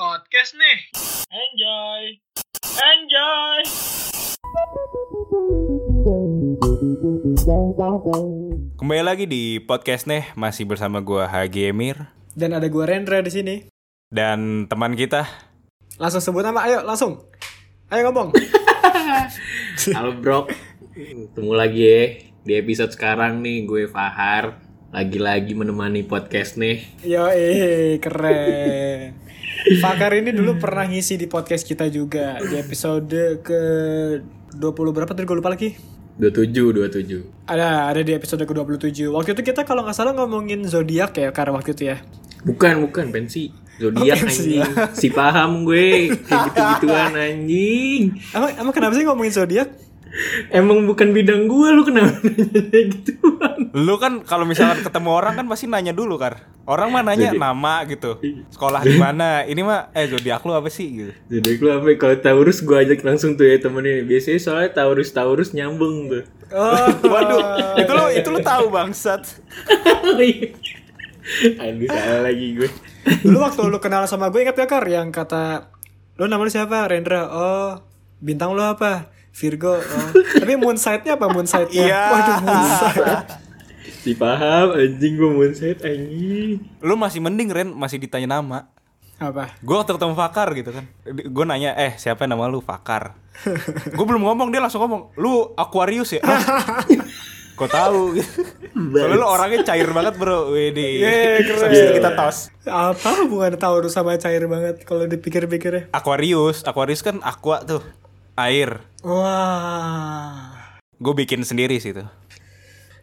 podcast nih. Enjoy. Enjoy. Kembali lagi di podcast nih masih bersama gua Hagi Emir Dan ada gua Rendra di sini. dan teman kita. Langsung sebut nama, ayo langsung. Ayo ngomong. Halo bro, ketemu lagi ya di episode sekarang nih gue Fahar lagi-lagi menemani podcast nih. Yo, eh keren. Fakar ini dulu pernah ngisi di podcast kita juga di episode ke 20 berapa tadi gue lupa lagi. 27, 27. Ada ada di episode ke 27. Waktu itu kita kalau nggak salah ngomongin zodiak ya karena waktu itu ya. Bukan, bukan pensi. Zodiak Oh, anjing. Si paham gue kayak gitu-gituan anjing. Emang emang kenapa sih ngomongin zodiak? Emang bukan bidang gue lu kenapa nanya gituan? Lu kan kalau misalkan ketemu orang kan pasti nanya dulu kar. Orang mah nanya nama gitu. Sekolah di mana? Ini mah eh zodiak lu apa sih gitu. Zodiak lu apa? Kalau Taurus gue ajak langsung tuh ya temennya. Biasanya soalnya Taurus Taurus nyambung tuh. Oh, Waduh, itu lu itu lu tahu bangsat. Aduh salah lagi gue. dulu waktu lu kenal sama gue ingat gak Kar yang kata lu nama lu siapa? Rendra. Oh, bintang lu apa? Virgo. Oh. Tapi moonsightnya apa moonsightnya? Iya. Waduh moonsight. Si paham anjing gue mindset anjing. Lu masih mending Ren masih ditanya nama. Apa? Gue waktu ketemu Fakar gitu kan Gue nanya Eh siapa nama lu Fakar Gue belum ngomong Dia langsung ngomong Lu Aquarius ya? Kok tahu. Soalnya lu orangnya cair banget bro Wede Yeay, keren. Habis itu kita tos Apa hubungan Taurus sama cair banget kalau dipikir-pikir ya? Aquarius Aquarius kan aqua tuh Air Wah. Gue bikin sendiri sih tuh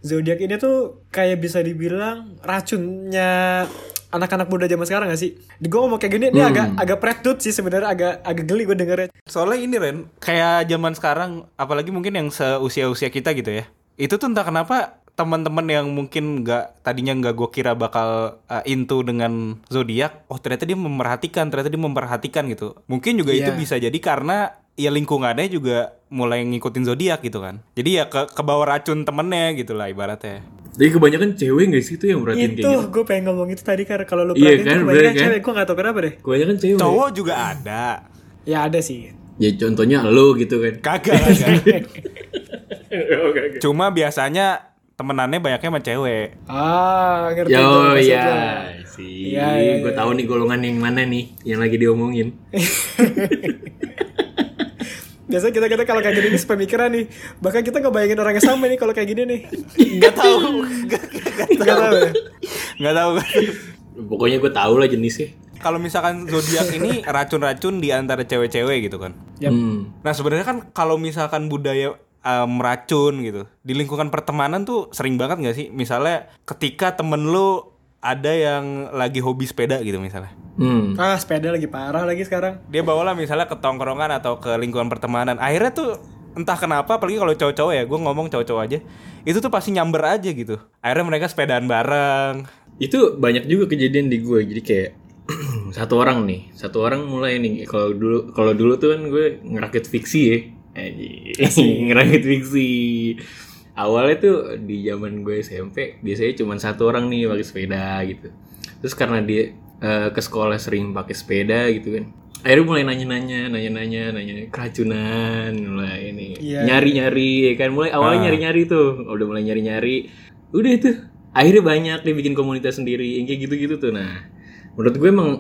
Zodiak ini tuh kayak bisa dibilang racunnya anak-anak muda zaman sekarang gak sih? Di gue ngomong kayak gini, ini agak agak predut sih sebenarnya agak agak geli gue dengernya. Soalnya ini Ren Kayak zaman sekarang Apalagi mungkin yang seusia-usia kita gitu ya Itu tuh entah kenapa teman-teman yang mungkin nggak tadinya nggak gue kira bakal uh, into dengan zodiak oh ternyata dia memperhatikan ternyata dia memperhatikan gitu mungkin juga itu Iya. bisa jadi karena ya lingkungannya juga mulai ngikutin zodiak gitu kan jadi ya ke kebawa racun temennya gitu lah ibaratnya Jadi kebanyakan cewek gak sih tuh yang itu kayak gitu? gue pengen ngomong itu tadi karena kalau lu Iya perhatiin kan, tuh kebanyakan kan? cewek, gue gak tau kenapa deh. Kebanyakan cewek. cowok juga ada Ya ada sih. Ya contohnya lo gitu kan. kagak kagak. Cuma biasanya temenannya banyaknya sama cewek Ah, ngerti Yo gue maksudnya. ya sih. Iya, iya, gue iya. tahu nih golongan yang mana nih yang lagi diomongin. Biasanya kita kita kalau kayak gini nih sepemikiran nih. Bahkan kita nggak bayangin orang yang sama nih kalau kayak gini nih. nggak tahu nggak nggak Gak tahu ya. nggak tahu Pokoknya gue tahu lah jenisnya. kalau misalkan zodiak ini racun-racun di antara cewek-cewek gitu kan Yap. Hmm. Nah sebenarnya kan kalau misalkan budaya eh, meracun gitu di lingkungan pertemanan tuh sering banget nggak sih? Misalnya ketika temen lu ada yang lagi hobi sepeda gitu misalnya, Hmm. Ah, sepeda lagi parah lagi sekarang. dia bawalah misalnya ke tongkrongan atau ke lingkungan pertemanan, akhirnya tuh entah kenapa, apalagi kalau cowok-cowok ya, gue ngomong cowok-cowok aja, itu tuh pasti nyamber aja gitu. Akhirnya mereka sepedaan bareng. Itu banyak juga kejadian di gue. Jadi kayak satu orang nih, satu orang mulai nih. Kalau dulu kalau dulu tuh kan gue ngerakit fiksi ya. Ngerakit fiksi. Awalnya tuh di zaman gue SMP biasanya cuma satu orang nih pakai sepeda gitu. Terus karena dia eh, ke sekolah sering pakai sepeda gitu kan. Akhirnya mulai nanya-nanya, nanya-nanya, nanya keracunan, mulai ini Iya. nyari-nyari ya kan. Mulai awalnya nyari-nyari tuh, udah mulai nyari-nyari. Udah itu akhirnya banyak dia bikin komunitas sendiri yang kayak gitu-gitu tuh. Nah, menurut gue emang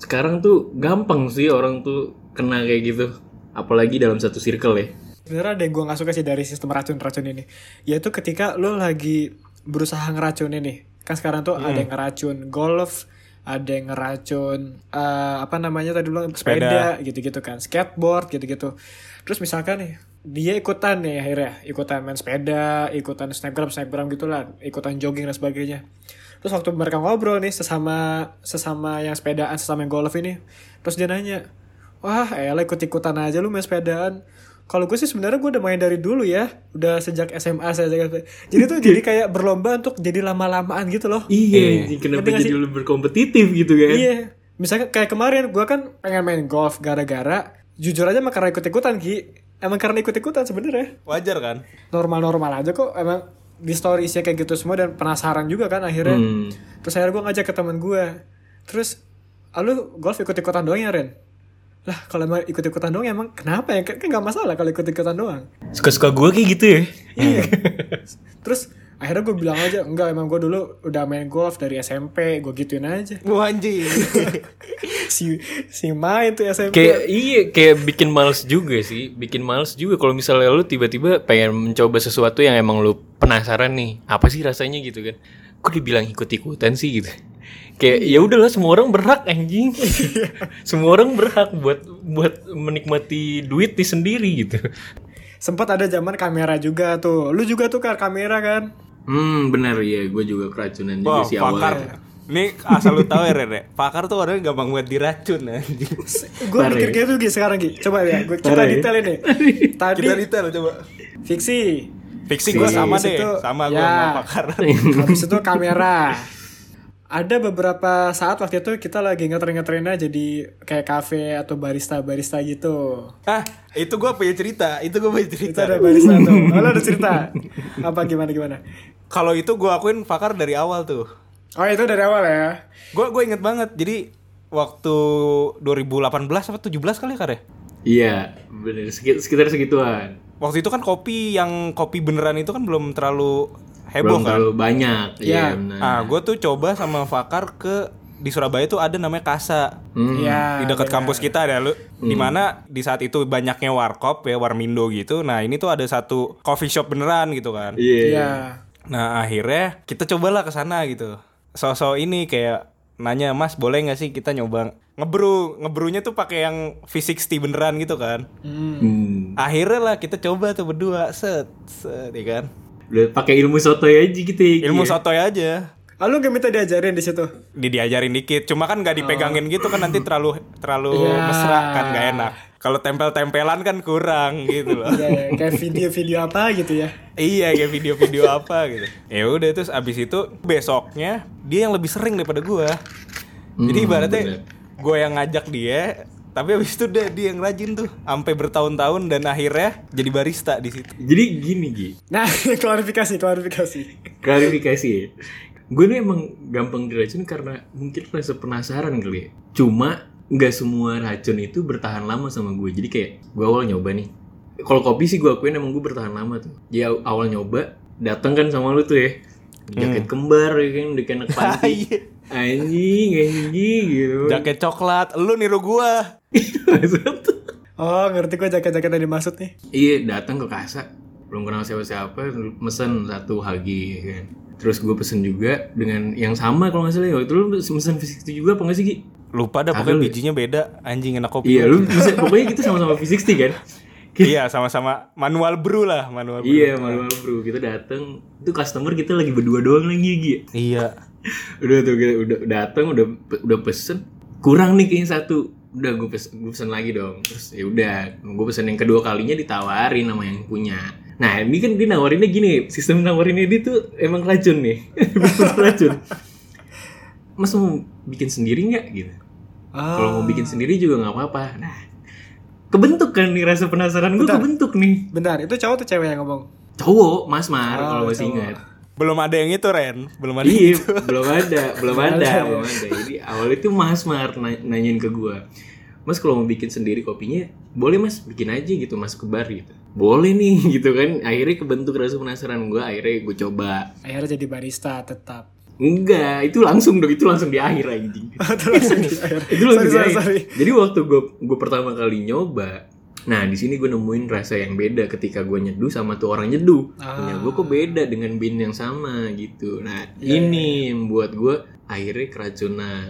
sekarang tuh gampang sih orang tuh kena kayak gitu. Apalagi dalam satu circle ya. Sebenarnya ada yang gue gak suka sih dari sistem racun-racun ini. Yaitu ketika lo lagi berusaha ngeracunin nih. Kan sekarang tuh ada yang ngeracun golf, ada yang ngeracun eh, apa namanya tadi bilang sepeda gitu-gitu kan, skateboard gitu-gitu. Terus misalkan nih dia ikutan nih akhirnya ikutan main sepeda, ikutan snapgram snapgram gitulah, ikutan jogging dan sebagainya. Terus waktu mereka ngobrol nih sesama sesama yang sepedaan, sesama yang golf ini, terus dia nanya, wah elah ikut-ikutan aja lu main sepedaan. Kalau gue sih sebenarnya gue udah main dari dulu ya, udah sejak SMA saya Jadi tuh jadi kayak berlomba untuk jadi lama-lamaan gitu loh. Iya, anjing, kenapa jadi sih? lebih berkompetitif gitu kan? Iya. Misalnya kayak kemarin gue kan pengen main golf gara-gara jujur aja emang karena ikut-ikutan Ki. Emang karena ikut-ikutan sebenarnya. Wajar kan? Normal-normal aja kok emang di story isinya kayak gitu semua dan penasaran juga kan akhirnya. Hmm. Terus akhirnya gue ngajak ke teman gue. Terus ah, lu golf ikut-ikutan doang ya Ren? Lah kalau emang ikut-ikutan doang emang kenapa ya? Kan kan nggak masalah kalau ikut-ikutan doang. Suka-suka gue kayak gitu ya. Iya. Terus akhirnya gue bilang aja enggak emang gue dulu udah main golf dari SMP gue gituin aja Wah anjing. si si main tuh SMP kayak iya kayak bikin males juga sih bikin males juga kalau misalnya lu tiba-tiba pengen mencoba sesuatu yang emang lu penasaran nih apa sih rasanya gitu kan kok dibilang ikut-ikutan sih gitu kayak ya udahlah semua orang berhak anjing semua orang berhak buat buat menikmati duit nih sendiri gitu sempat ada zaman kamera juga tuh lu juga tuh kan kamera kan hmm benar ya gue juga keracunan juga Wah, sih pakar. awalnya Ini asal lu tahu ya Rere, pakar tuh orangnya gampang buat diracun anjing. gue mikir ya? gitu Gi sekarang Gi coba ya gua, kita ya? detail ini tadi Kita detail coba. fiksi Fiksi gue sama deh, itu, sama gue ya. sama pakar. habis itu kamera ada beberapa saat waktu itu kita lagi ngetren-ngetrennya jadi kayak cafe atau barista-barista gitu ah, itu gue punya cerita, itu gue punya itu cerita. ada barista tuh oh, lo ada cerita apa gimana gimana Kalau itu gue akuin pakar dari awal tuh. oh itu dari awal ya Gue gue inget banget. Jadi waktu 2018 apa 17 kali ya Kar ya? iya bener Sekit- sekitar segituan Waktu itu kan kopi yang kopi beneran itu kan belum terlalu heboh belum kan. terlalu banyak Iya. iya benar Ah, gue tuh coba sama Fakar ke di Surabaya tuh ada namanya Kasa. Hmm. Iya di dekat kampus kita ada lu di mana di saat itu banyaknya warkop ya warmindo gitu nah ini tuh ada satu coffee shop beneran gitu kan iya Iya. nah akhirnya kita cobalah ke sana gitu sosok ini kayak nanya mas boleh nggak sih kita nyoba ngebrew ngebrunya tuh pakai yang V60 beneran gitu kan Hmm. Hmm. akhirnya lah kita coba tuh berdua set set ya kan Udah pakai ilmu sotoy aja gitu ya. ilmu Iya. sotoy aja Ah, lu gak minta diajarin di situ? di diajarin dikit cuma kan nggak dipegangin gitu kan nanti terlalu terlalu Iya. mesra kan nggak enak kalau tempel-tempelan kan kurang gitu loh Ya, ya, kayak video-video apa gitu ya. Iya kayak video-video apa gitu. Ya udah terus abis itu besoknya dia yang lebih sering daripada gua. Jadi Hmm, ibaratnya gua yang ngajak dia, tapi abis itu dia, dia yang rajin tuh sampai bertahun-tahun dan akhirnya jadi barista di situ. Jadi gini Gi, Nah, klarifikasi, klarifikasi. klarifikasi ya. Gue nih emang gampang diracun karena mungkin rasa penasaran kali ya. Cuma nggak semua racun itu bertahan lama sama gue. Jadi kayak gue awal nyoba nih. Kalau kopi sih gue akuin emang gue bertahan lama tuh. Dia awal nyoba, datang kan sama lu tuh ya. Jaket kembar ya kan, udah kayak anak panti. Anjing, anjing gitu. Jaket coklat, lu niru gua. Oh, ngerti gue jaket-jaket yang dimaksud nih. Iya datang ke kasa belum kenal siapa-siapa mesen satu hagi ya kan. Terus gue pesen juga dengan yang sama kalau nggak salah ya. Waktu lu mesen fisik itu juga apa nggak sih Gi? Lupa dah pokoknya ya? bijinya beda. Anjing enak kopi. Iya lu mesen, pokoknya kita sama-sama fisik kan. Iya sama-sama manual brew lah, manual brew. iya malu bro kita datang itu customer kita lagi berdua doang lagi Gi. Iya. Udah tuh udah datang udah udah pesen. Kurang nih kayaknya satu. Udah gue pesen, gue pesen lagi dong. Terus ya udah gue pesen yang kedua kalinya ditawarin sama yang punya. Nah ini kan dia nawarinnya gini sistem nawarinnya dia tuh emang racun nih. Racun. Mas mau bikin sendiri nggak? Gitu. Ah, kalau mau bikin sendiri juga nggak apa-apa. Nah kebentuk kan nih rasa penasaran gue kebentuk nih. Bentar, itu cowok tuh cewek yang ngomong. cowok mas mar Oh, kalau masih ingat Belum ada yang itu Ren, belum ada Iya, itu. belum ada, belum ada, ada. belum ada. Jadi awal itu Mas Mar na- nanyain ke gua. Mas kalau mau bikin sendiri kopinya, boleh Mas bikin aja gitu masuk ke bar gitu. Boleh nih gitu kan. Akhirnya kebentuk rasa penasaran gua, akhirnya gue coba. Akhirnya jadi barista tetap. Enggak, itu langsung dong, itu langsung di akhir anjing. Itu langsung di akhir. itu langsung Sorry, di sorry, akhir. sorry. Jadi waktu gue gue pertama kali nyoba, nah di sini gue nemuin rasa yang beda ketika gue nyeduh sama tuh orang nyeduh. Ah. Punya gue kok beda dengan bin yang sama gitu. Nah Iya, ini yang buat gue akhirnya keracunan.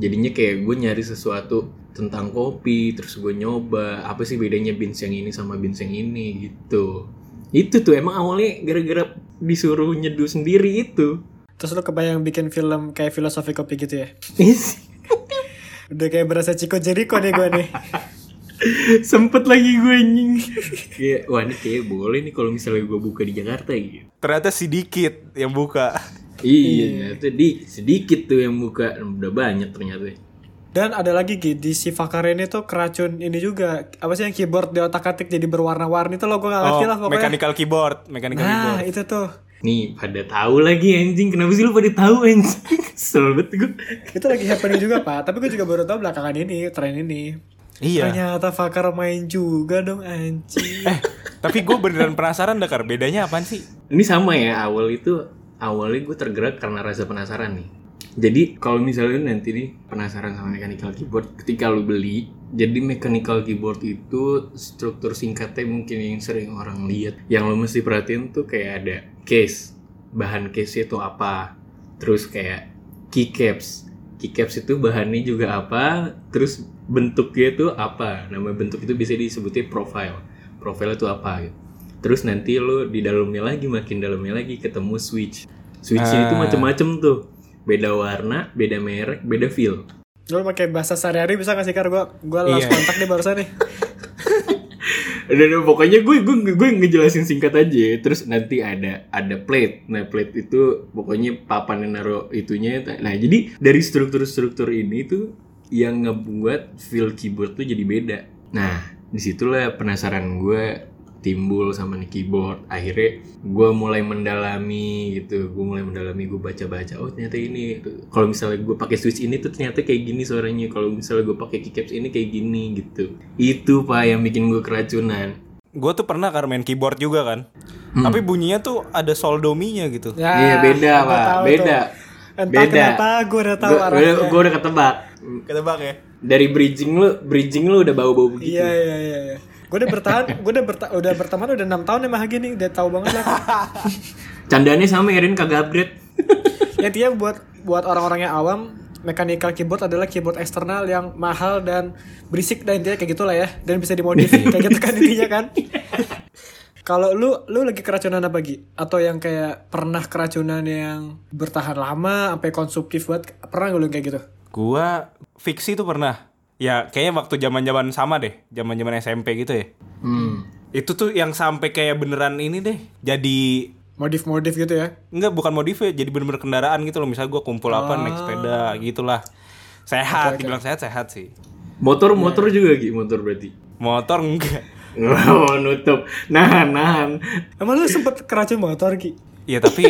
Jadinya kayak gue nyari sesuatu tentang kopi, terus gue nyoba apa sih bedanya bins yang ini sama bins yang ini gitu. Itu tuh emang awalnya gara-gara disuruh nyeduh sendiri itu. Terus lu kebayang bikin film kayak filosofi kopi gitu ya? Udah kayak berasa Chico Jericho nih gue nih. sempet lagi gue anjing kayak wah ini kayak boleh nih kalau misalnya gue buka di Jakarta gitu Ternyata sedikit yang buka. iya ternyata di sedikit tuh yang buka udah banyak ternyata Dan ada lagi Gi, di si Fakar ini tuh keracun ini juga. Apa sih yang keyboard di otak atik jadi berwarna-warni tuh lo gue gak Oh, ngerti lah pokoknya. mechanical keyboard, mechanical Nah keyboard. itu tuh. nih pada tahu lagi anjing kenapa sih lu pada tahu anjing kesel banget gue Itu lagi happening juga pak. Tapi gue juga baru tahu belakangan ini tren ini. Iya. Ternyata Fakar main juga dong anjing. Eh, tapi gue beneran penasaran Dakar. Bedanya apaan sih? ini sama ya awal itu awalnya gue tergerak karena rasa penasaran nih jadi kalau misalnya lu nanti nih penasaran sama mechanical keyboard ketika lu beli jadi mechanical keyboard itu struktur singkatnya mungkin yang sering orang lihat yang lo mesti perhatiin tuh kayak ada case bahan case itu apa terus kayak keycaps keycaps itu bahannya juga apa terus bentuknya itu apa nama bentuk itu bisa disebutnya profile profile itu apa gitu terus nanti lo di dalamnya lagi makin dalamnya lagi ketemu switch switchnya itu Ah. macem-macem tuh beda warna beda merek beda feel Lu pakai bahasa sehari-hari bisa gak sih Kar? Gue gue lost Iya. kontak nih barusan nih. Dan pokoknya gue gue gue ngejelasin singkat aja. Terus nanti ada ada plate. Nah plate itu pokoknya papan yang naruh itunya. Nah jadi dari struktur-struktur ini tuh yang ngebuat feel keyboard tuh jadi beda. Nah di situlah penasaran gue timbul sama nih keyboard. Akhirnya gue mulai mendalami gitu. Gue mulai mendalami gue baca-baca. Oh ternyata ini. Kalau misalnya gue pakai switch ini tuh ternyata kayak gini suaranya. Kalau misalnya gue pakai keycaps ini kayak gini gitu. Itu pak yang bikin gue keracunan. Gue tuh pernah kan main keyboard juga kan. Tapi bunyinya tuh ada soldominya gitu. Ya, Iya beda gua pak, beda. tuh. Entah Beda. kenapa gue udah tahu Gue arahnya. gue udah ketebak. Ketebak ya? Dari bridging lu, bridging lu udah bau-bau begitu. Iya iya iya. Gue udah bertahan, gue udah berta udah berteman udah enam tahun sama Hagi nih, udah tahu banget lah. Candanya sama Erin kagak upgrade. ya intinya buat buat orang-orang yang awam, mechanical keyboard adalah keyboard eksternal yang mahal dan berisik dan intinya kayak gitulah ya, dan bisa dimodif kayak gitu kan intinya kan. Kalau lu lu lagi keracunan apa Gi? Atau yang kayak pernah keracunan yang bertahan lama sampai konsumtif banget? Pernah gak lu kayak gitu? Gua fiksi tuh pernah. Ya kayaknya waktu zaman-zaman sama deh, zaman-zaman SMP gitu ya. Hmm. Itu tuh yang sampai kayak beneran ini deh. Jadi Modif-modif gitu ya? enggak bukan modif ya, jadi bener-bener kendaraan gitu loh. Misalnya gua kumpul apa naik sepeda gitulah. Sehat, dibilang sehat sehat sih. Motor motor juga Gi, motor berarti. Motor enggak. Oh, nutup. Nahan, nahan. Emang lu sempet keracun motor Gi? Ya tapi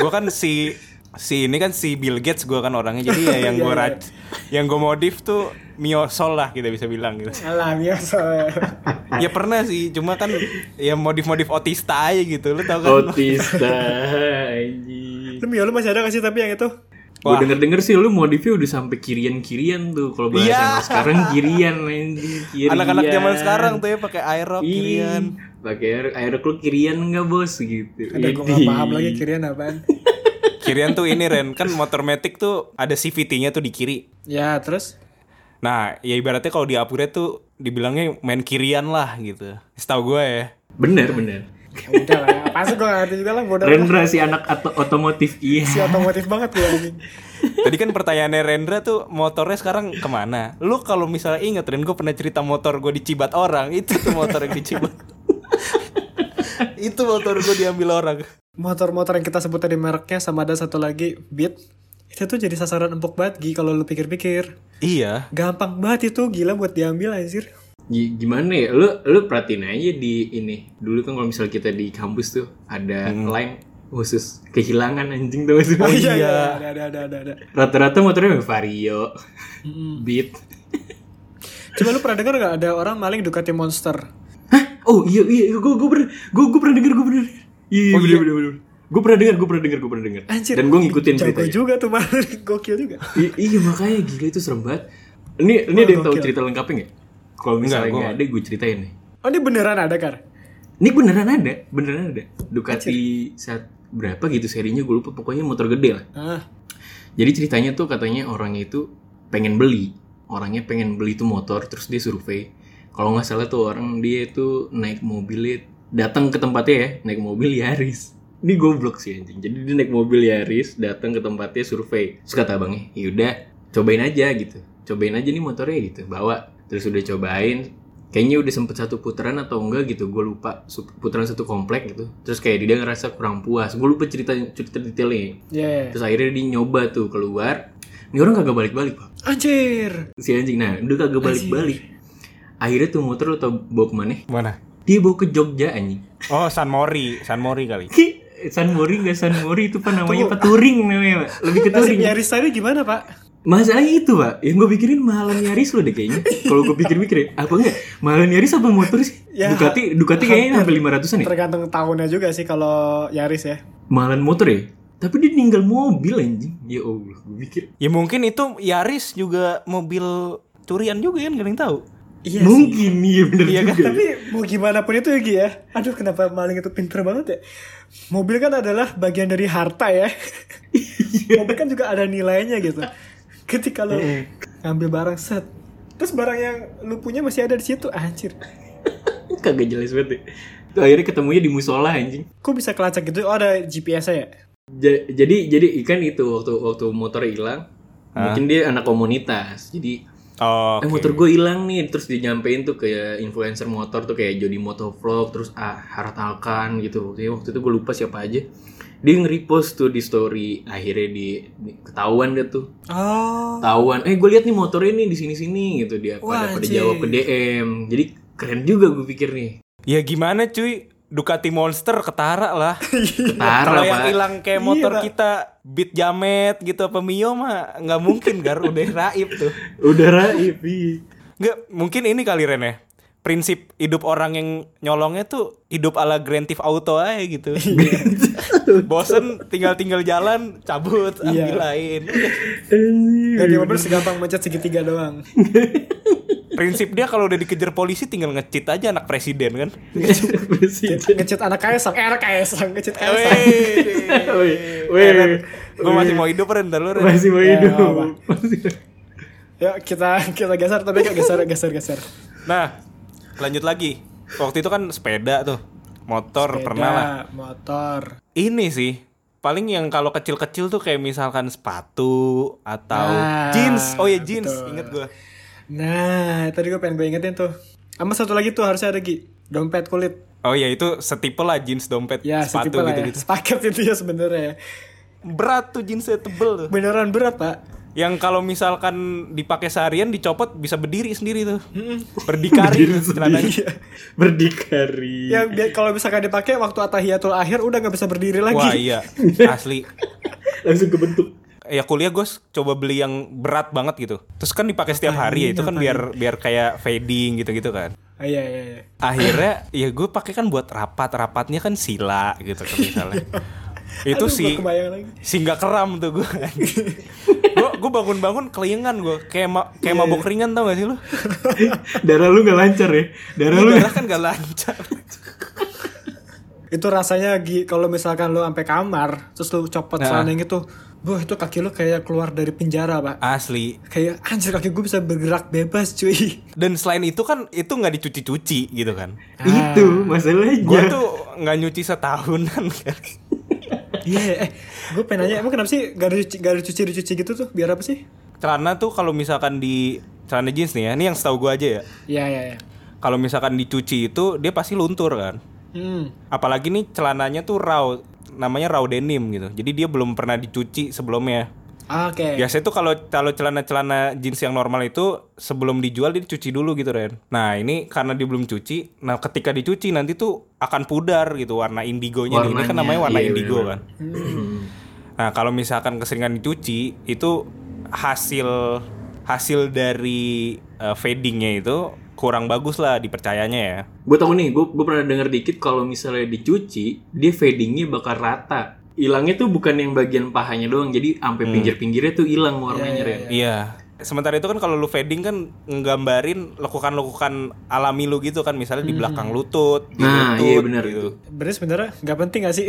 gua kan si si ini kan si Bill Gates gua kan orangnya jadi ya yang gua Iya, rac- yang gua modif tuh miosol lah kita bisa bilang gitu. Alah biasa. ya pernah sih, cuma kan ya modif-modif otista aja gitu. Lu tau kan? Otista. Lu Mio lu masih ada gak sih tapi yang itu? Gue denger-denger sih lu modifnya udah sampai kirian-kirian tuh kalau bahasa anak sekarang kirian anjing, kirian. Anak-anak zaman sekarang tuh ya pakai aerob Ih, kirian. Pakai air air lu kirian enggak bos gitu. Ada gue gak Idih. paham lagi kirian apaan. Kirian tuh ini Ren, kan motor Matic tuh ada CVT-nya tuh di kiri. Ya terus? Nah, ya ibaratnya kalau di upgrade tuh dibilangnya main kirian lah gitu. Setahu gue ya. Bener bener. Ya udah lah ya. Apa sih gue ngerti juga lah bodoh. Rendra si anak atau otomotif iya. Si otomotif banget gue anjing. Tadi kan pertanyaannya Rendra tuh motornya sekarang ke mana? Lu kalau misalnya inget Ren, gue pernah cerita motor gue dicibat orang. Itu tuh motor yang dicibat. itu motor gue diambil orang. Motor-motor yang kita sebut tadi mereknya sama ada satu lagi Beat. Itu tuh jadi sasaran empuk banget Gi kalau lu pikir-pikir. Iya. Gampang banget itu gila buat diambil anjir. Gi- Gimana ya? Lu lu perhatiin aja di ini. Dulu kan kalau misalnya kita di kampus tuh ada line khusus kehilangan anjing tuh. Oh iya, iya. ada ada ada ada. ada. Rata-rata motornya Vario, Beat. Coba lu pernah dengar gak ada orang maling Ducati Monster? Hah? Oh iya iya gue gue pernah gue gue pernah dengar gue pernah denger. Iya iya bener bener bener. Gue pernah dengar gue pernah dengar gue pernah dengar. Anjir. Dan gue ngikutin ceritanya. juga tuh maling gokil juga. I- iya makanya gila itu serem banget. Ini ini ada yang tahu cerita lengkapnya nggak? Kalau misalnya gua nggak ada gue ceritain nih. Oh ini beneran ada Kar? Ini beneran ada, beneran ada. Ducati saat berapa gitu serinya gue lupa. Pokoknya motor gede lah. Ah, Jadi ceritanya tuh katanya orangnya itu pengen beli, orangnya pengen beli tuh motor, terus dia survei. Kalau nggak salah tuh orang dia itu naik mobilnya, datang ke tempatnya ya, naik mobil Yaris. Ini goblok sih anjing. Jadi dia naik mobil Yaris, datang ke tempatnya survei. Terus kata abangnya, yaudah cobain aja gitu. Cobain aja nih motornya gitu, bawa. Terus udah cobain, kayaknya udah sempet satu putaran atau enggak gitu gue lupa putaran satu komplek gitu terus kayak dia ngerasa kurang puas gue lupa cerita cerita detailnya yeah. Terus akhirnya dia nyoba tuh keluar. Ini orang kagak balik-balik pak. Anjir. Si anjing. Nah, udah kagak balik-balik. Akhirnya tuh motor lo tau bawa ke mana? Mana? Dia bawa ke Jogja anjing. Oh, San Mori, San Mori kali. San Mori nggak? San Mori itu pak namanya apa touring namanya pak. Lebih ke Nasib touring Yaris tadi gimana pak? masalahnya itu pak. Yang gue pikirin mahalan Yaris lo deh kayaknya. Kalau gue pikir-pikir ya apa enggak? Mahalan Yaris apa motor sih? Ya, Ducati Ducati kayaknya sampai lima ratusan ya? Tergantung tahunnya juga sih kalau Yaris ya. mahalan motor ya? Tapi dia ninggal mobil anjing. Ya allah gue pikir. Ya mungkin itu Yaris juga mobil curian juga kan gak ada yang tahu. Iya mungkin iya bener Iya kan? juga Tapi mau gimana pun itu ya Gi ya. Aduh kenapa maling itu pinter banget ya. Mobil kan adalah bagian dari harta ya. Mobil kan juga ada nilainya gitu. Ketika lo ngambil barang set, terus barang yang lu punya masih ada di situ, anjir. kagak jelas banget ya. Tuh, akhirnya ketemunya di musola anjing Kok bisa kelacak gitu? Oh ada GPS-nya ya? Ja- jadi jadi ikan itu waktu waktu motor hilang mungkin dia anak komunitas jadi Oh, eh motor gue hilang nih terus dinyampein tuh ke influencer motor tuh kayak Jody Motovlog terus ah Harat Alkan gitu. Waktu, waktu itu gue lupa siapa aja. Dia nge-repost tuh di story akhirnya di, di- ketahuan dia tuh. Oh. ketahuan. Eh gue lihat nih motor ini di sini sini gitu. Dia Wah, pada pada jawab ke DM jadi keren juga gue pikir nih. Ya gimana cuy? Ducati Monster ketara lah. ketara Kalau yang hilang kayak Iya, motor Pak. kita Beat Jamet gitu apa Mio mah nggak mungkin gar udah raib tuh. udah raib iya. Nggak mungkin ini kali Ren ya. Prinsip hidup orang yang nyolongnya tuh hidup ala Grand Theft Auto aja gitu. Bosen tinggal-tinggal jalan cabut Iya. ambil lain. Gak di mobil segampang mencet segitiga doang. Prinsip dia kalau udah dikejar polisi tinggal ngecit aja anak presiden kan. Presiden. Ngecet anak kaisang, eh anak kaisang, ngecet kaisang. Woi, woi. Gue masih mau hidup Ren, ntar lu Ren. masih mau Ya, hidup. Yuk kita kita geser tapi gak geser geser geser. Nah, lanjut lagi. Waktu itu kan sepeda tuh. Motor Sepeda, pernah lah. Motor. Ini sih paling yang kalau kecil-kecil tuh kayak misalkan sepatu atau Nah, jeans. Oh ya jeans, betul. inget gue. Nah, tadi gue pengen gue ingetin tuh. Sama satu lagi tuh harusnya ada Gi. Dompet kulit. Oh ya itu setipe lah jeans dompet Ya, sepatu lah ya. gitu-gitu. Sepaket itu ya sebenarnya. ya. Berat tuh jeansnya tebel tuh. Beneran berat, Pak. Yang kalau misalkan dipakai seharian dicopot bisa berdiri sendiri tuh. Berdikari celananya. Iya. Berdikari. Ya biar- kalau misalkan dipakai waktu atahiyatul akhir udah nggak bisa berdiri lagi. Wah iya, asli. Langsung kebentuk. Ya kuliah gue coba beli yang berat banget gitu. Terus kan dipakai setiap hari ya itu kan biar biar kayak fading gitu gitu kan. Ah, iya iya iya. akhirnya ya gue pakai kan buat rapat rapatnya kan sila gitu kan misalnya. Itu Aduh, si si nggak keram tuh gue gue gue bangun bangun kelingan gue kayak ma kayak Iya, mabok ringan tau gak sih lo Darah lu gak lancar ya? Darah lu darah kan gak lancar. Itu rasanya kalau misalkan lu sampai kamar terus lu copot Nah. celana yang itu, Wah itu kaki lu kayak keluar dari penjara pak. Asli. Kayak anjir kaki gue bisa bergerak bebas cuy. Dan selain itu kan itu nggak dicuci-cuci gitu kan? Itu masalahnya. gue tuh nggak nyuci setahunan kan? Iya eh gue pengen nanya emang kenapa sih gak ada cuci, gak ada cuci dicuci gitu tuh? Biar apa sih? celana tuh kalau misalkan di celana jeans nih ya ini yang setahu gue aja ya. Iya iya iya. Kalau misalkan dicuci itu dia pasti luntur kan? Hmm. Apalagi nih celananya tuh raw namanya raw denim gitu. Jadi dia belum pernah dicuci sebelumnya. Oke. Biasanya tuh kalau kalau celana-celana jeans yang normal itu sebelum dijual dia dicuci dulu gitu Ren. Nah ini karena dia belum cuci nah ketika dicuci nanti tuh akan pudar gitu warna indigonya nih. ini kan Warnanya, namanya warna iya, indigo bener-bener. kan. Nah kalau misalkan keseringan dicuci itu hasil hasil dari eh, fadingnya itu kurang bagus lah dipercayanya ya Gue tau nih, gue pernah denger dikit kalau misalnya dicuci, dia fadingnya bakal rata. Hilangnya tuh bukan yang bagian pahanya doang, jadi sampai pinggir-pinggirnya tuh hilang warnanya Ren. Iya. Sementara itu kan kalau lu fading kan nggambarin lekukan-lekukan alami lu gitu kan misalnya di belakang lutut, di Nah, lutut, iya benar gitu. Berarti sebenarnya gak penting gak sih?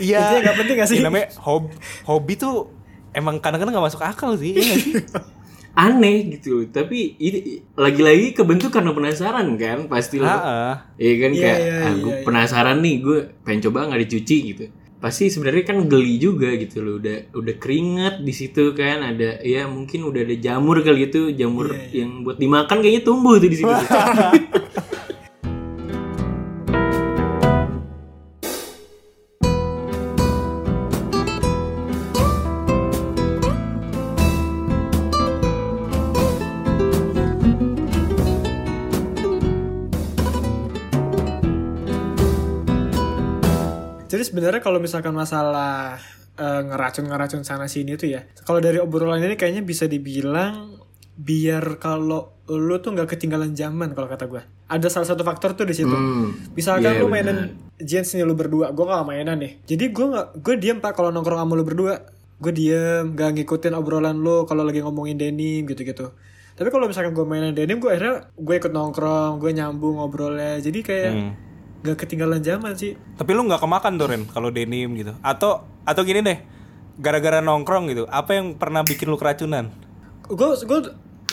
Iya. Nggak penting gak sih? Ya, namanya hobi, hobi tuh emang kadang-kadang gak masuk akal sih. iya nggak sih? Aneh gitu, tapi ini lagi-lagi kebentuk karena penasaran kan, pasti lo. Heeh. Iya kan Iya, kayak iya, ah, gue iya, iya. penasaran nih, gue pengen coba nggak dicuci gitu. Pasti sebenarnya kan geli juga gitu loh, udah udah keringet di situ kan, ada ya mungkin udah ada jamur kali itu, jamur Iya, yang buat dimakan kayaknya tumbuh tuh di situ. Jadi sebenarnya kalau misalkan masalah eh, ngeracun-ngeracun sana sini tuh ya. Kalau dari obrolan ini kayaknya bisa dibilang biar kalau lu tuh nggak ketinggalan zaman kalau kata gue. Ada salah satu faktor tuh di situ. Hmm. Misalkan Iya, lu mainin benar. Jens nih lu berdua, gue gak mainan nih. Jadi gue nggak, gue diem pak kalau nongkrong sama lu berdua. Gue diem, gak ngikutin obrolan lu kalau lagi ngomongin denim gitu-gitu. Tapi kalau misalkan gue mainin denim, gue akhirnya gue ikut nongkrong, gue nyambung ngobrolnya. Jadi kayak Hmm. Gak ketinggalan zaman sih. Tapi lu nggak kemakan tuh Ren kalau denim gitu. Atau atau gini deh. Gara-gara nongkrong gitu. Apa yang pernah bikin lu keracunan? gue gue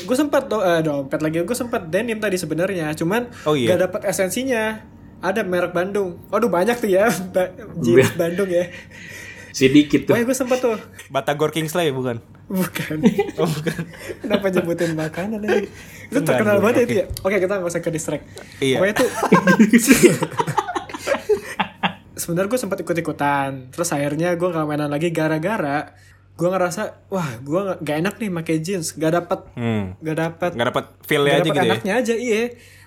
gue sempat do eh, dompet lagi gue sempat denim tadi sebenarnya cuman Oh, iya? gak dapat esensinya ada merek Bandung waduh banyak tuh ya ba jeans Bandung ya Sedikit tuh. Wah gue sempat tuh Batagor Kingsley bukan? bukan Oh bukan. kenapa nyebutin makanan aja itu Enggak, terkenal banget ya oke. itu ya oke kita nggak usah ke distract Iya. pokoknya tuh sebenarnya gue sempat ikut ikutan terus akhirnya gue nggak mainan lagi gara-gara gue ngerasa wah gue nggak nggak enak nih pakai jeans gak dapat Hmm. gak dapat Nggak dapat feel-nya Gak aja dapet gitu ya. enaknya aja iya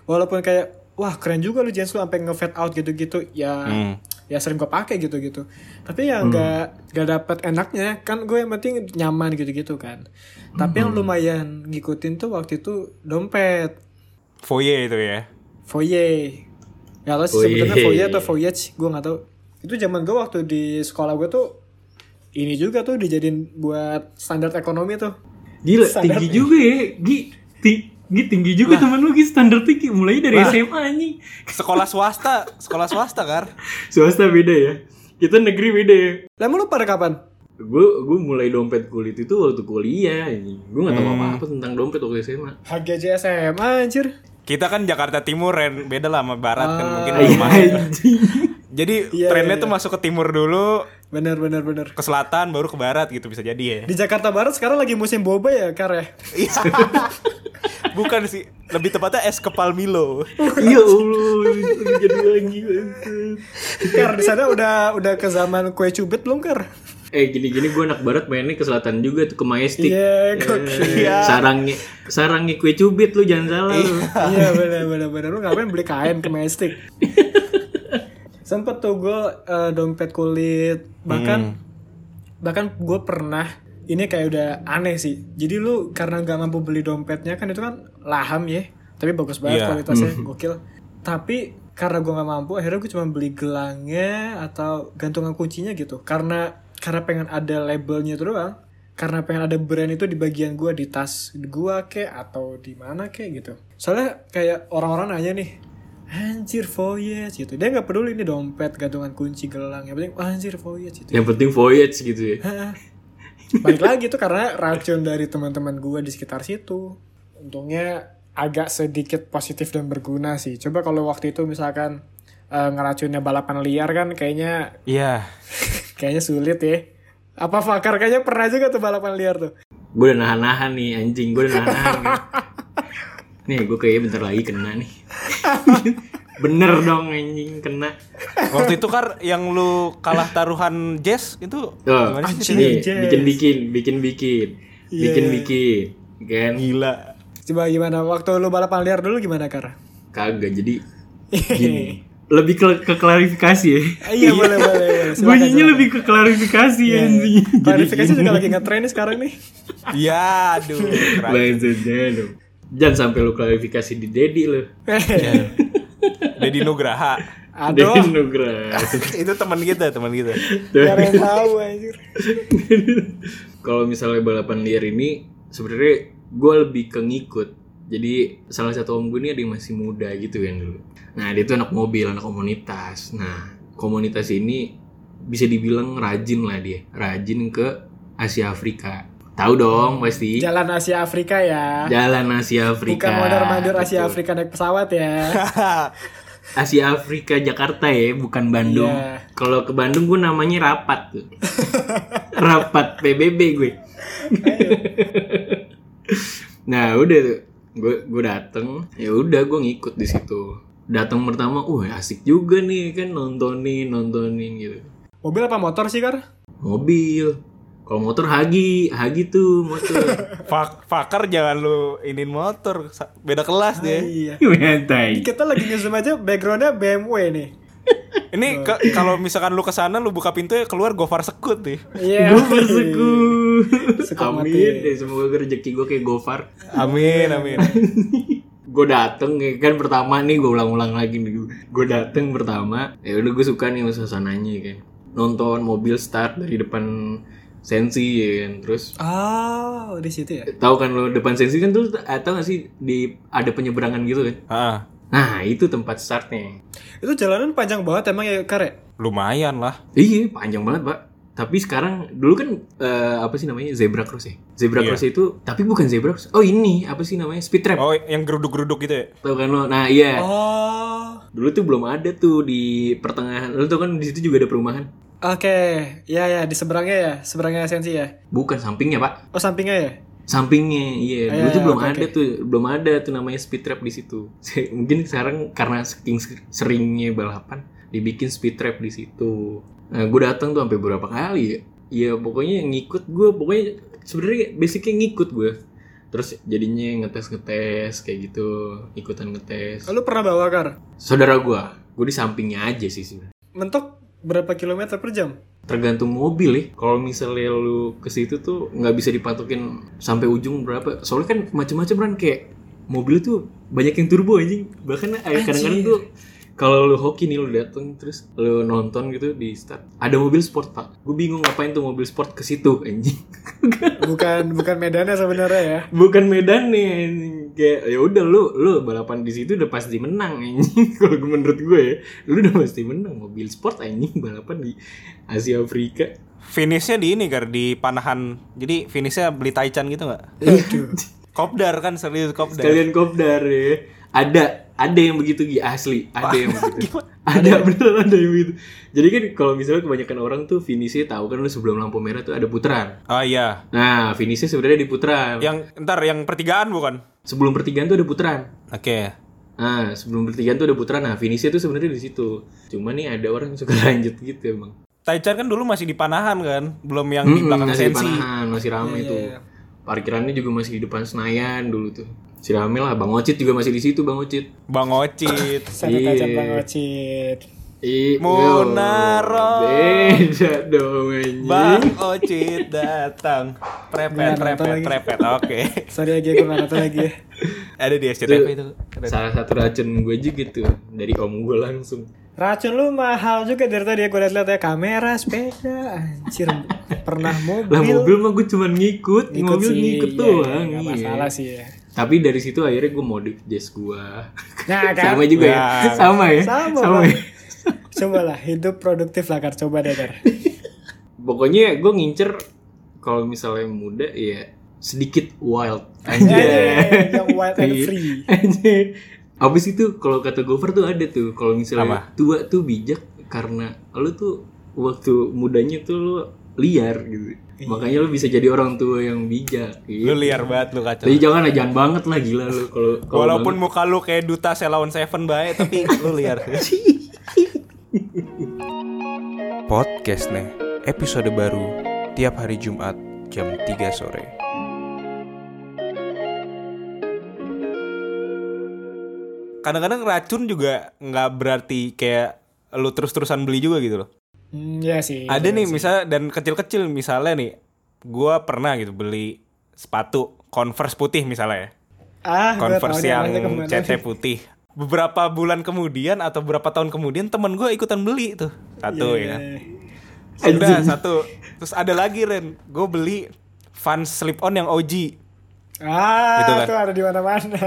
walaupun kayak wah keren juga lu jeans lu sampai nge out gitu-gitu ya Hmm. Ya sering gue pakai gitu-gitu tapi ya nggak nggak dapet enaknya kan gue yang penting nyaman gitu-gitu kan tapi yang lumayan ngikutin tuh waktu itu dompet Foye itu ya. foye ya tau sih Foye. sebenarnya foye atau voyage gue nggak tahu itu zaman gue waktu di sekolah gue tuh ini juga tuh dijadiin buat standar ekonomi tuh Gila, Standar tinggi nih. juga ya. Gi, ti- Gi tinggi juga temen lu Gi standar tinggi mulai dari SMA anjing. Sekolah swasta, sekolah swasta kan. Swasta beda ya. Kita negeri beda ya. lah lu pada kapan Gue gue mulai dompet kulit itu waktu kuliah anjing. Gue gak tahu Hmm. apa-apa tentang dompet waktu SMA. HGJ SMA anjir Kita kan Jakarta Timur Ren, beda lah sama barat kan mungkin Ah, Iya, rumah. anjing. Jadi Iya, trennya iya, tuh iya. masuk ke timur dulu, bener bener bener ke selatan baru ke barat gitu bisa jadi ya. Di Jakarta Barat sekarang lagi musim boba ya, Kar ya? Iya. Bukan sih, lebih tepatnya es kepal Milo. Ya Allah, jadi lagi. Kar di sana udah udah ke zaman kue cubit belum, Kar? Eh gini-gini gue anak barat mainnya ke selatan juga tuh ke Majestic. Iya, gokil. Iya. Sarangnya sarangnya kue cubit lu jangan salah lu. Iya bener bener bener lu ngapain beli kain ke Majestic? Sempet tuh gue eh, dompet kulit bahkan bahkan gue pernah ini kayak udah aneh sih. Jadi lu karena nggak mampu beli dompetnya kan itu kan laham ya, tapi bagus banget Iya. kualitasnya gokil. Tapi karena gue nggak mampu, akhirnya gue cuma beli gelangnya atau gantungan kuncinya gitu. Karena karena pengen ada labelnya itu doang. Karena pengen ada brand itu di bagian gue di tas gua kek atau di mana kek gitu. Soalnya kayak orang-orang nanya nih, anjir voyage gitu. Dia nggak peduli ini dompet, gantungan kunci, gelang. Yang penting anjir voyage gitu. Yang penting voyage gitu ya. Balik lagi tuh karena racun dari teman-teman gue di sekitar situ. Untungnya agak sedikit positif dan berguna sih. Coba kalau waktu itu misalkan eh, ngeracunnya balapan liar kan kayaknya Iya. kayaknya sulit ya. Apa Fakar kayaknya pernah juga tuh balapan liar tuh. Gue udah nahan-nahan nih anjing, gue udah nahan-nahan. Nih gue kayaknya bentar lagi kena nih. Bener dong anjing kena. Waktu itu kan yang lu kalah taruhan Jazz itu Tuh, gimana sih? Anjing. nih Jazz. bikin-bikin, bikin-bikin, Iya, bikin-bikin, kan? Gila. Coba gimana waktu lu balapan liar dulu gimana Kar? Kagak jadi gini. Lebih ke, ke klarifikasi ya. Iya boleh boleh. boleh. Silakan, Bunyinya silakan. lebih ke klarifikasi Iya. anjing. Klarifikasi juga lagi ngetren nih sekarang nih. Ya, aduh. keren. Maksudnya dong. Jangan sampai lu klarifikasi di Dedi lu. Dedi Nugraha. Aduh, Dedi Nugraha. itu teman kita, teman kita. gak yang tahu anjir. Kalau misalnya balapan liar ini sebenarnya gue lebih ke ngikut. Jadi salah satu om gue ini ada yang masih muda gitu kan dulu. Nah dia tuh anak mobil, anak komunitas. Nah komunitas ini bisa dibilang rajin lah dia, rajin ke Asia Afrika. Tahu dong pasti. Jalan Asia Afrika ya. Jalan Asia Afrika. Bukan mondar-mandir Asia Betul. Afrika naik pesawat ya. Asia Afrika Jakarta ya, bukan Bandung. Iya. Kalau ke Bandung gue namanya rapat tuh. rapat PBB gue. nah udah tuh, gue gue dateng, ya udah gue ngikut di situ. Datang pertama, wah asik juga nih kan nontonin nontonin gitu. Mobil apa motor sih, Kar? Mobil. Kalau motor Hagi, Hagi tuh motor. Fak Fakar jangan lu inin motor, beda kelas dia. Iya. Mentai. Kita lagi nge-zoom aja backgroundnya BMW nih. Ini ke- kalau misalkan lu ke sana lu buka pintu ya keluar Gofar sekut nih. Iya. Gue bersekut. Sekut mati. Amin. Ya, semoga rezeki gue kayak Gofar. Amin amin. gue dateng ya kan pertama nih gue ulang-ulang lagi nih gue dateng pertama ya udah gue suka nih sama suasananya kan nonton mobil start dari depan sensi ya kan terus Oh, di situ ya. tahu kan lo depan sensi kan tuh atau gak sih di ada penyeberangan gitu kan Ah, nah itu tempat startnya Itu jalanan panjang banget emang ya, Kare? lumayan lah. iya panjang banget pak tapi sekarang dulu kan eh, apa sih namanya zebra cross ya zebra Iya. cross itu tapi bukan zebra cross oh ini apa sih namanya speed trap Oh, yang geruduk-geruduk gitu ya? tahu kan lo nah iya Oh. dulu tuh belum ada tuh di pertengahan lo tuh kan di situ juga ada perumahan Oke, ya ya di seberangnya ya, seberangnya Sensi ya. Bukan sampingnya pak, Oh sampingnya ya. sampingnya iya. Ah, Dulu tuh belum oke, ada tuh, belum ada tuh namanya speed trap di situ. Mungkin sekarang karena saking seringnya balapan, dibikin speed trap di situ. Nah, gue datang tuh sampai berapa kali ya? Iya pokoknya ngikut gue, pokoknya sebenarnya basicnya ngikut gue. Terus jadinya ngetes ngetes kayak gitu, ikutan ngetes. Lu pernah bawa kar? Saudara gue, gue di sampingnya aja sih sebenarnya. Mentok berapa kilometer per jam? tergantung mobil ya. Kalau misalnya lu ke situ tuh nggak bisa dipatokin sampai ujung berapa. Soalnya kan macam-macam kan kayak mobil tuh banyak yang turbo anjing. Bahkan kadang-kadang tuh kalau lu hoki nih lu dateng terus lu nonton gitu di start ada mobil sport pak gue bingung ngapain tuh mobil sport ke situ anjing Bukan bukan medannya sebenarnya ya. bukan medan nih anjing. Kayak ya udah lu lu balapan di situ udah pasti menang anjing kalau gue- menurut gue ya lu udah pasti menang mobil sport anjing balapan di Asia Afrika Finishnya di ini gar di panahan. Jadi finishnya beli taichan gitu nggak? Kopdar kan serius kopdar. Sekalian kopdar ya. Ada, ada yang begitu Gi, asli, ada yang begitu. Ada beneran ada yang begitu. Jadi kan kalau misalnya kebanyakan orang tuh finishnya tahu kan lu sebelum lampu merah tuh ada putaran. Oh iya. Nah, finishnya sebenarnya di putaran. Yang ntar yang pertigaan bukan? Sebelum pertigaan tuh ada putaran. Oke. Nah, sebelum pertigaan tuh ada putaran. Nah, finishnya tuh sebenarnya di situ. Cuma nih ada orang yang suka lanjut gitu emang. Taichan kan dulu masih di panahan kan, belum yang di Mm-mm, belakang masih di sensi. Panahan, masih rame Iya, tuh. iya, iya. Parkirannya juga masih di depan Senayan dulu tuh. Si rame lah, Bang Ocit juga masih di situ, Bang Ocit. Bang Ocit. Iya. aja Bang Ocit. Ih, Munaro. Beda dong anjing. Bang Ocit datang. Prepet, prepet, lagi. prepet. Oke. Sorry aja gue nggak nonton lagi ya. Ada di SCTV itu. Salah satu racun gue juga tuh dari om gue langsung. Racun lu mahal juga dari tadi gue liat-liat ya kamera, sepeda, anjir pernah mobil. Lah mobil mah gue cuma ngikut, Ngikut mobil sih, ngikut iya, doang. iya, nggak iya. masalah sih ya. Tapi dari situ akhirnya gue modif jazz gue. Nah kan, Sama juga ya. Nah. Sama ya. Sama, Sama Bang. ya. coba lah hidup produktif lah Kar, coba deh Kar. Pokoknya gue ngincer kalau misalnya muda ya sedikit wild. Eh, Anjay. yang wild and Iya. free. Anjay. Abis itu kalau kata Gopher tuh ada tuh kalau misalnya Apa? tua tuh bijak karena lu tuh waktu mudanya tuh lu liar gitu. Iya. Makanya lu bisa jadi orang tua yang bijak. Gitu. Lu liar banget lu kacau. Tapi jangan lah, jangan banget lah gila lu kalau kalau Walaupun banget. muka lu kayak duta Selawan Seven baik, tapi lu liar. Podcast nih, episode baru tiap hari Jumat jam 3 sore. Kadang-kadang racun juga nggak berarti kayak lu terus-terusan beli juga gitu loh. Hmm, ya sih. Ada iya nih sih. misalnya dan kecil-kecil misalnya nih, gua pernah gitu beli sepatu Converse putih misalnya ya. Ah, Converse yang CT putih. Beberapa bulan kemudian atau beberapa tahun kemudian temen gue ikutan beli tuh satu Iya, ya. iya, kan. iya. Udah satu. Terus ada lagi Ren, gue beli Vans slip on yang OG. Ah, Gitu kan. itu ada di mana-mana.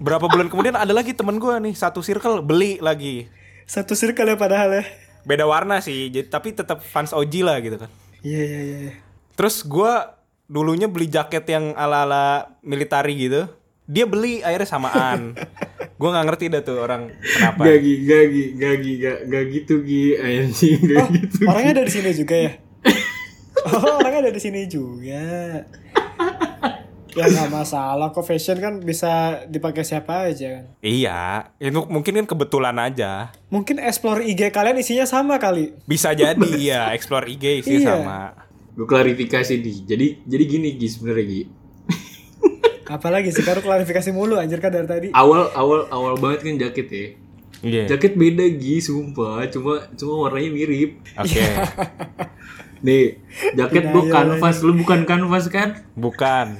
Berapa bulan kemudian ada lagi temen gue nih satu circle beli lagi. Satu circle ya padahal ya. Beda warna sih, jadi, tapi tetap Vans OG lah gitu kan. Iya, iya, iya. iya. Terus gue dulunya beli jaket yang ala-ala militari gitu. Dia beli akhirnya samaan. gue nggak ngerti dah tuh orang kenapa. Gak gi, gak gi, gak gi, gak, gak gitu gi, anjing gak Oh, gitu. orangnya ada di sini juga ya? Oh, orangnya ada di sini juga. Ya nggak masalah kok fashion kan bisa dipakai siapa aja kan. Iya, itu mungkin kan kebetulan aja. Mungkin explore IG kalian isinya sama kali. Bisa jadi ya, explore IG sih Iya. sama. Gue klarifikasi di. Jadi jadi gini Gi sebenarnya Gi. Apalagi sih kalau klarifikasi mulu anjir kan dari tadi. Awal awal awal banget kan jaket ya. Iya. Jaket beda Gi, sumpah. Cuma cuma warnanya mirip. Oke. Nih, jaket gue Denial kanvas, lu bukan kanvas kan? Bukan.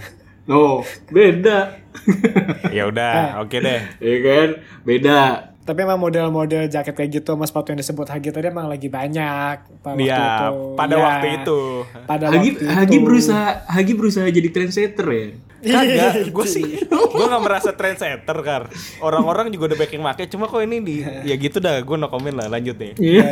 Oh, beda. Ya udah, oke deh. ya kan? Beda. Tapi emang model-model jaket kayak gitu sama sepatu yang disebut Hagi tadi emang lagi banyak pada waktu Iya, itu. pada Ya, waktu itu. Pada Hagi waktu Hagi itu. berusaha Hagi berusaha jadi trendsetter ya. Kagak, gue sih, gue gak merasa trendsetter kan. Orang-orang juga udah banyak yang make, cuma kok ini di, ya gitu dah, gue no comment lah, lanjut nih. Iya.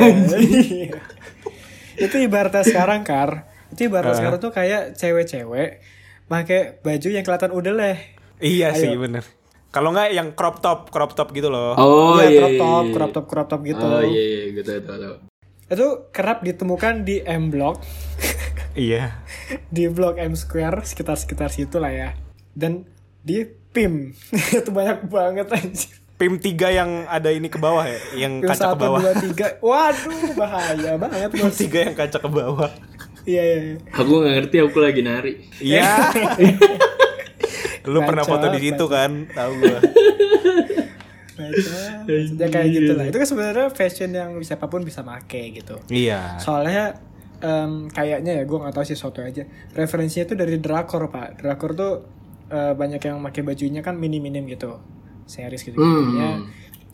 itu ibaratnya sekarang kar itu ibaratnya Ah. sekarang tuh kayak cewek-cewek pakai baju yang kelihatan udeleh Iya sih, Ayo. bener. Kalau nggak yang crop top, crop top gitu loh. Oh Iya, iya. crop iya, top, iya. crop top, crop top gitu. Oh iya iya gitu tahu tahu. Itu kerap ditemukan di M Block, Iya. di Blok M Square sekitar-sekitar situ lah ya. Dan di PIM itu banyak banget anjir. PIM 3 yang ada ini ke bawah ya, yang PIM kaca ke 1, bawah. 2, 3. Waduh, bahaya banget PIM. 3 yang kaca ke bawah. Iya, iya, iya. Aku nggak ngerti aku lagi nari. Iya. Lu pernah foto di situ kan? Tahu gua. Baca, ya kayak gitu lah. Itu kan sebenarnya fashion yang siapa pun bisa make gitu. Iya. Soalnya em, kayaknya ya gue nggak tahu sih suatu aja. Referensinya itu dari drakor pak. Drakor tuh eh, banyak yang pakai bajunya kan minim-minim gitu, series gitu. Hmm. Ya,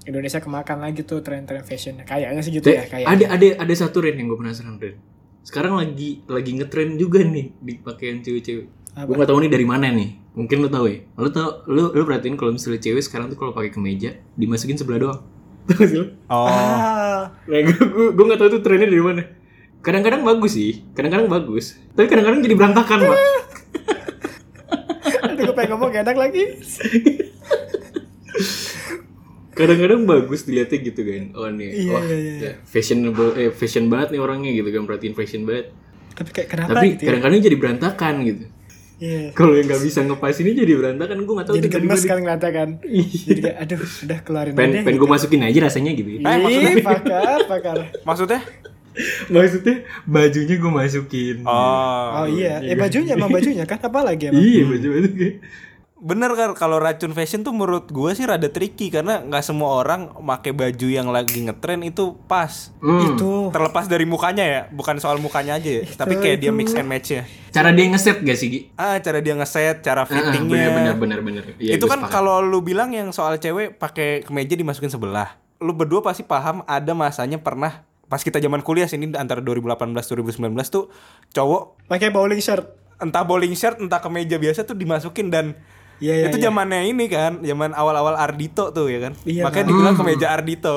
Indonesia kemakan lagi tuh tren-tren fashion. Kayaknya sih gitu ya. Dek, Kayak ada ada ada satu trend yang gue penasaran Ren. Sekarang lagi lagi ngetren juga nih di pakaian cewek-cewek. Gue gak tahu nih dari mana nih. Mungkin lo tahu ya. Lo tau lo lo perhatiin kalau misalnya cewek sekarang tuh kalau pakai kemeja dimasukin sebelah doang. Tahu sih lo? Oh. Ah, Nah, gue gue gue gak tahu tuh trennya dari mana. Kadang-kadang bagus sih, kadang-kadang bagus. Tapi kadang-kadang jadi berantakan, Pak. aduh gue pengen ngomong gak enak lagi. Kadang-kadang bagus dilihatnya gitu kan. Oh nih, Iya, wah, iya, iya. ya, fashionable eh fashion banget nih orangnya gitu kan, perhatiin fashion banget. Tapi kayak kenapa Tapi gitu ya? kadang-kadang jadi berantakan gitu. Iya. Kalau yang nggak bisa ngepas ini jadi berantakan, gue nggak tahu Jadi gemes kan ngeliatnya kan. Jadi kayak aduh udah keluarin Pen, aja. pen gue masukin aja rasanya gitu. ya. Eh, maksudnya? Pakar, pakar. Maksudnya? Maksudnya bajunya gue masukin. Oh. Oh iya, eh bajunya emang bajunya kan apa lagi emang? Iya baju baju kayak. Bener kan kalau racun fashion tuh menurut gue sih rada tricky karena nggak semua orang pakai baju yang lagi ngetren itu pas. Hmm. Itu Terlepas dari mukanya ya, bukan soal mukanya aja ya, tapi kayak dia mix and match ya. Cara dia ngeset gak sih Gi? Ah, cara dia ngeset, cara Ah, fittingnya. bener bener bener bener. Iya, itu kan kalau lu bilang yang soal cewek pakai kemeja dimasukin sebelah. Lu berdua pasti paham ada masanya pernah pas kita zaman kuliah sini antara 2018 2019 tuh cowok pakai bowling shirt. entah bowling shirt entah kemeja biasa tuh dimasukin dan Iya, iya, itu iya. zamannya ini kan, zaman awal-awal Ardito tuh ya kan. Iya, Makanya kan. dibilang kemeja Ardito.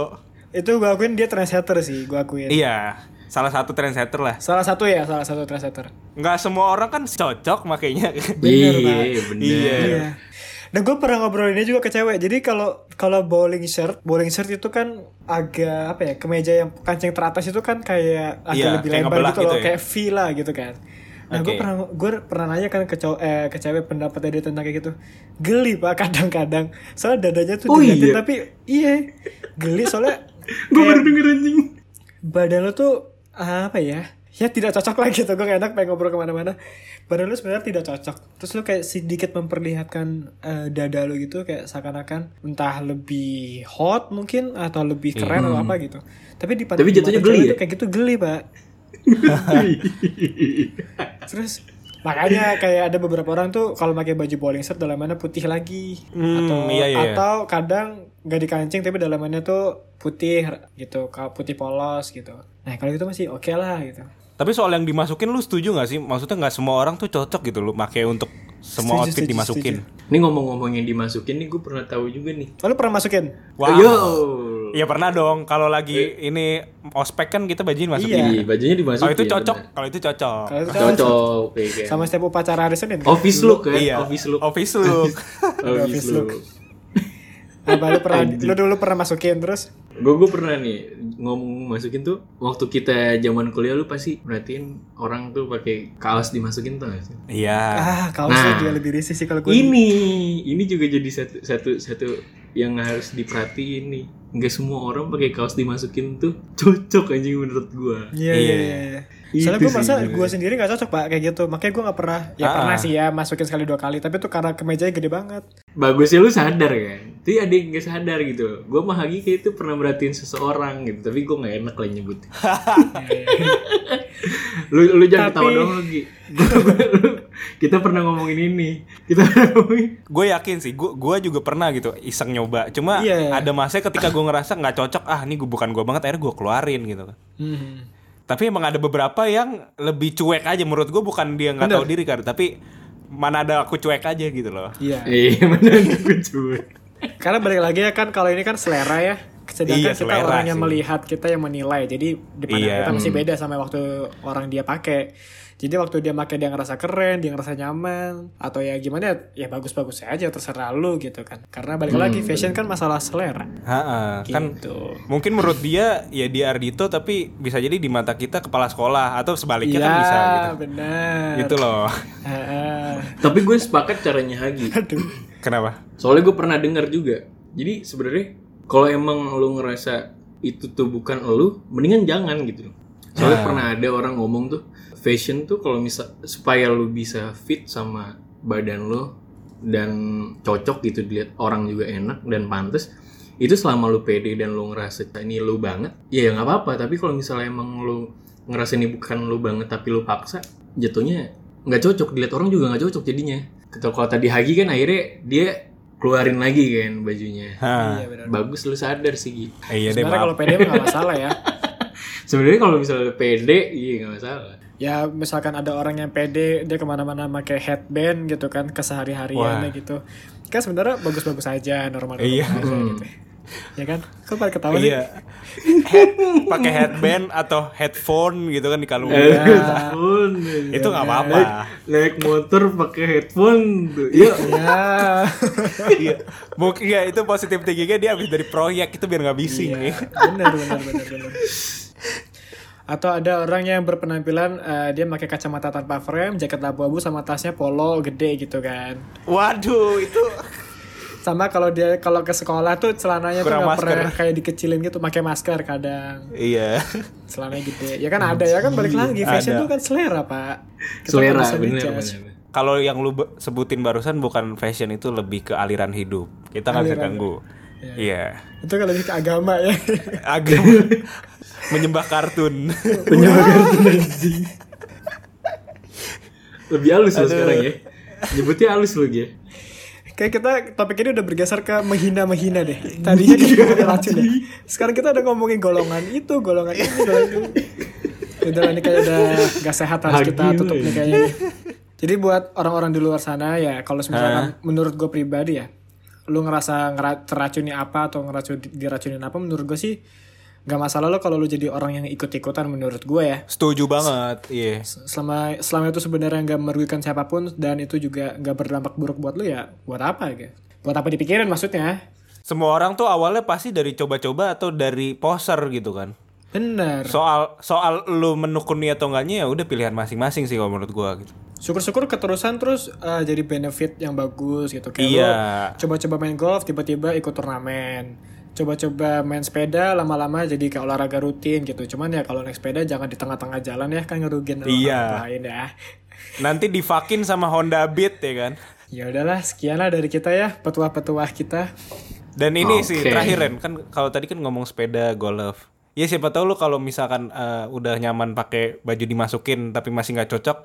Itu gue akuin dia trendsetter sih, gue akuin. Iya, salah satu trendsetter lah. Salah satu ya, salah satu trendsetter. Nggak semua orang kan cocok makanya. Bener, Iya, bener. Iya. Iya. Dan gue pernah ngobrol ini juga ke cewek. Jadi kalau kalau bowling shirt, bowling shirt itu kan agak apa ya, kemeja yang kancing teratas itu kan kayak agak Iya, lebih kayak lebar gitu loh, gitu ya. kayak V lah gitu kan. Nah, gue Oke. pernah gue pernah nanya kan ke cowok eh, ke cewek pendapatnya dia tentang kayak gitu. Geli pak kadang-kadang. Soalnya dadanya tuh Oh, diliatin iya? tapi iya geli soalnya Gue baru denger anjing. badan lo tuh apa ya ya tidak cocok lah gitu gue gak enak pengen ngobrol ke mana-mana badan lo sebenarnya tidak cocok terus lo kayak sedikit memperlihatkan eh, dada lo gitu kayak seakan-akan entah lebih hot mungkin atau lebih keren atau apa gitu tapi di Tapi jatuhnya geli ya? kayak gitu geli pak terus makanya kayak ada beberapa orang tuh kalau pakai baju bowling shirt dalamannya putih lagi Hmm, atau iya, iya. atau kadang nggak dikancing tapi dalamannya tuh putih gitu putih polos gitu nah kalau gitu masih oke lah gitu Tapi soal yang dimasukin lu setuju nggak sih? Maksudnya nggak semua orang tuh cocok gitu lu pakai untuk semua Setuju, outfit setuju, dimasukin. Ini ngomong-ngomong yang dimasukin nih gue pernah tahu juga nih. lalu pernah masukin Wow. Yo. Iya pernah dong. Kalau lagi ini ospek kan kita bajunya dimasukin. Iya. Iya, bajunya dimasukin. Kalau itu cocok, bener. kalau itu cocok. kalau itu Cocok. iya, kayak. sama setiap upacara hari Senin kan? Office look kan? Iya. Office look. Office look. Office Office look. apa lu pernah lu dulu pernah masukin terus Gue gue pernah nih ngomong masukin tuh waktu kita zaman kuliah lu pasti perhatiin orang tuh pakai kaos dimasukin tuh gak sih? Iya. ah kaosnya Nah. dia lebih risih sih kalau gue Ini ini juga jadi satu satu satu yang harus diperhatiin nih. Nggak semua orang pakai kaos dimasukin tuh cocok anjing menurut gua. iya Iya. iya iya Soalnya Itu gue merasa gue sendiri gak cocok pak kayak gitu. Makanya gue gak pernah. Ya Ah. pernah sih ya masukin sekali dua kali. Tapi tuh karena kemejanya gede banget. bagusnya lu sadar kan tapi ada yang gak sadar gitu gue sama Hagi kayak itu pernah merhatiin seseorang gitu tapi gue gak enak lah nyebut lu lu jangan Tapi- ketawa dong lu- kita pernah ngomongin ini kita pernah ngomongin gue yakin sih gue gua juga pernah gitu iseng nyoba cuma Iya. ada masanya ketika gue ngerasa nggak cocok ah ini gue bukan gue banget akhirnya gue keluarin gitu kan Hmm. tapi emang ada beberapa yang lebih cuek aja menurut gue bukan dia nggak tahu diri kan tapi mana ada aku cuek aja gitu loh Iya. iya mana gue cuek Karena balik lagi ya kan kalau ini kan selera ya. Sedangkan Iya, kita orang yang melihat kita yang menilai. Jadi di pandangan Iya. kita masih beda sama waktu orang dia pakai. Jadi waktu dia pakai dia ngerasa keren, dia ngerasa nyaman atau ya gimana ya bagus-bagus aja terserah lu gitu kan. Karena balik lagi fashion kan masalah selera. Ha-ha, kan Gitu. mungkin menurut dia ya dia Ardito tapi bisa jadi di mata kita kepala sekolah atau sebaliknya Iya, kan bisa gitu benar. gitu loh Heeh. tapi gue sepakat caranya Hagi Aduh. kenapa soalnya gue pernah dengar juga jadi sebenarnya kalau emang lu ngerasa itu tuh bukan lu mendingan jangan gitu soalnya pernah ada orang ngomong tuh fashion tuh kalau misal supaya lu bisa fit sama badan lu dan cocok gitu dilihat orang juga enak dan pantas itu selama lu pede dan lu ngerasa ini lu banget ya nggak apa-apa. Tapi kalau misalnya emang lu ngerasa ini bukan lu banget tapi lu paksa jatuhnya nggak cocok. Dilihat orang juga nggak cocok jadinya. Ketua kalau tadi Hagi kan akhirnya dia keluarin lagi kan bajunya. Hah. Iya bagus lu sadar sih Gi. Eh, iya deh Sebenarnya kalau pede mah nggak masalah ya. sebenarnya kalau misalnya pede iya nggak masalah Ya misalkan ada orang yang pede dia ke mana-mana pakai headband gitu kan kesehari-hariannya Wah. gitu. Kan sebenarnya bagus-bagus aja normal Iya. aja gitu. Ya kan? Kok pada ketawa sih? iya Head- pakai headband atau headphone gitu kan di kalung Iya. headphone itu nggak apa-apa naik motor pakai headphone tuh iya Ya. iya mungkin ya itu positif tingginya dia habis dari proyek itu biar nggak bising nih benar benar benar benar. Atau ada orang yang berpenampilan eh, dia pakai kacamata tanpa frame, jaket abu-abu sama tasnya polo gede gitu kan. waduh itu Sama kalau dia kalau ke sekolah tuh celananya tuh Kurang nggak pernah kayak dikecilin gitu, pakai masker kadang. iya Celananya gede. Ya kan ada ya kan balik lagi fashion Ada. tuh kan selera, Pak. Kita selera kan bener kalau yang lu sebutin barusan bukan fashion itu lebih ke aliran hidup kita nggak bisa ganggu iya. Itu kan lebih ke agama ya. agak menyembah kartun. Penyewa kartu anjing. Lebih halus lo sekarang ya. Nyebutnya halus lo ya Kayak kita topik ini udah bergeser ke menghina-menghina deh. Tadinya kita ngomongin racun ya. Sekarang kita udah ngomongin golongan itu, golongan ini, golongan itu. Udah lah, ini kayak udah gak sehat harus kita tutup nih kayaknya. Nih. Jadi buat orang-orang di luar sana ya, kalau misalkan menurut gue pribadi ya, lu ngerasa ngera- teracuni apa atau ngeracun diracunin apa, menurut gue sih gak masalah lo kalau lu jadi orang yang ikut-ikutan menurut gue ya. setuju banget iya Selama selama itu sebenarnya nggak merugikan siapa pun dan itu juga nggak berdampak buruk buat lu ya, buat apa gitu? Buat apa dipikirin maksudnya? semua orang tuh awalnya pasti dari coba-coba atau dari poser gitu kan Bener. soal soal lu menekuni atau enggaknya ya udah pilihan masing-masing sih kalau menurut gua gitu Syukur-syukur keterusan terus eh, jadi benefit yang bagus gitu. Kayak Iya. lo coba-coba main golf, tiba-tiba ikut turnamen. Coba-coba main sepeda, lama-lama jadi kayak olahraga rutin gitu. Cuman ya kalau naik sepeda jangan di tengah-tengah jalan ya, kan ngerugiin orang Iya. lain ya. nanti divakin sama Honda Beat ya kan Ya udahlah, sekian lah dari kita ya, petuah-petuah kita. Dan ini sih Oke. terakhir Ren, kan kalau tadi kan ngomong sepeda golf. Ya siapa tahu lu kalau misalkan eh, udah nyaman pakai baju dimasukin tapi masih nggak cocok,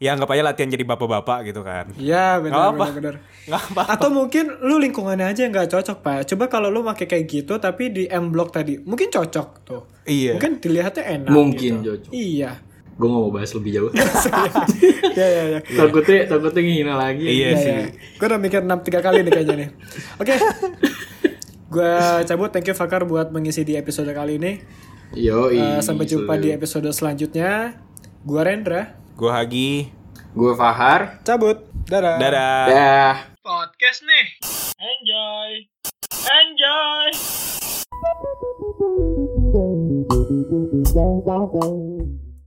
ya anggap aja latihan jadi bapak-bapak gitu kan. Iya, benar apa. benar benar. Nggak apa. Atau mungkin lu lingkungannya aja yang nggak cocok, Pak. Coba kalau lu pakai kayak gitu tapi di M Block tadi, mungkin cocok tuh. Iya. Mungkin dilihatnya enak Mungkin gitu. cocok. Iya. Gue gak mau bahas lebih jauh. Iya, iya, iya. takutnya takutnya ngehina lagi. Iya Iya, sih. iya. Gue udah mikir 6 3 kali nih kayaknya nih. Oke. Gue cabut. Thank you Fakar buat mengisi di episode kali ini. Yo, Eh, sampai jumpa di episode selanjutnya. Gue Rendra. Gua Hagi. Gue Fahar. Cabut. Dadah. Dadah. Dah. Podcast nih. Enjoy. Enjoy. Thank you.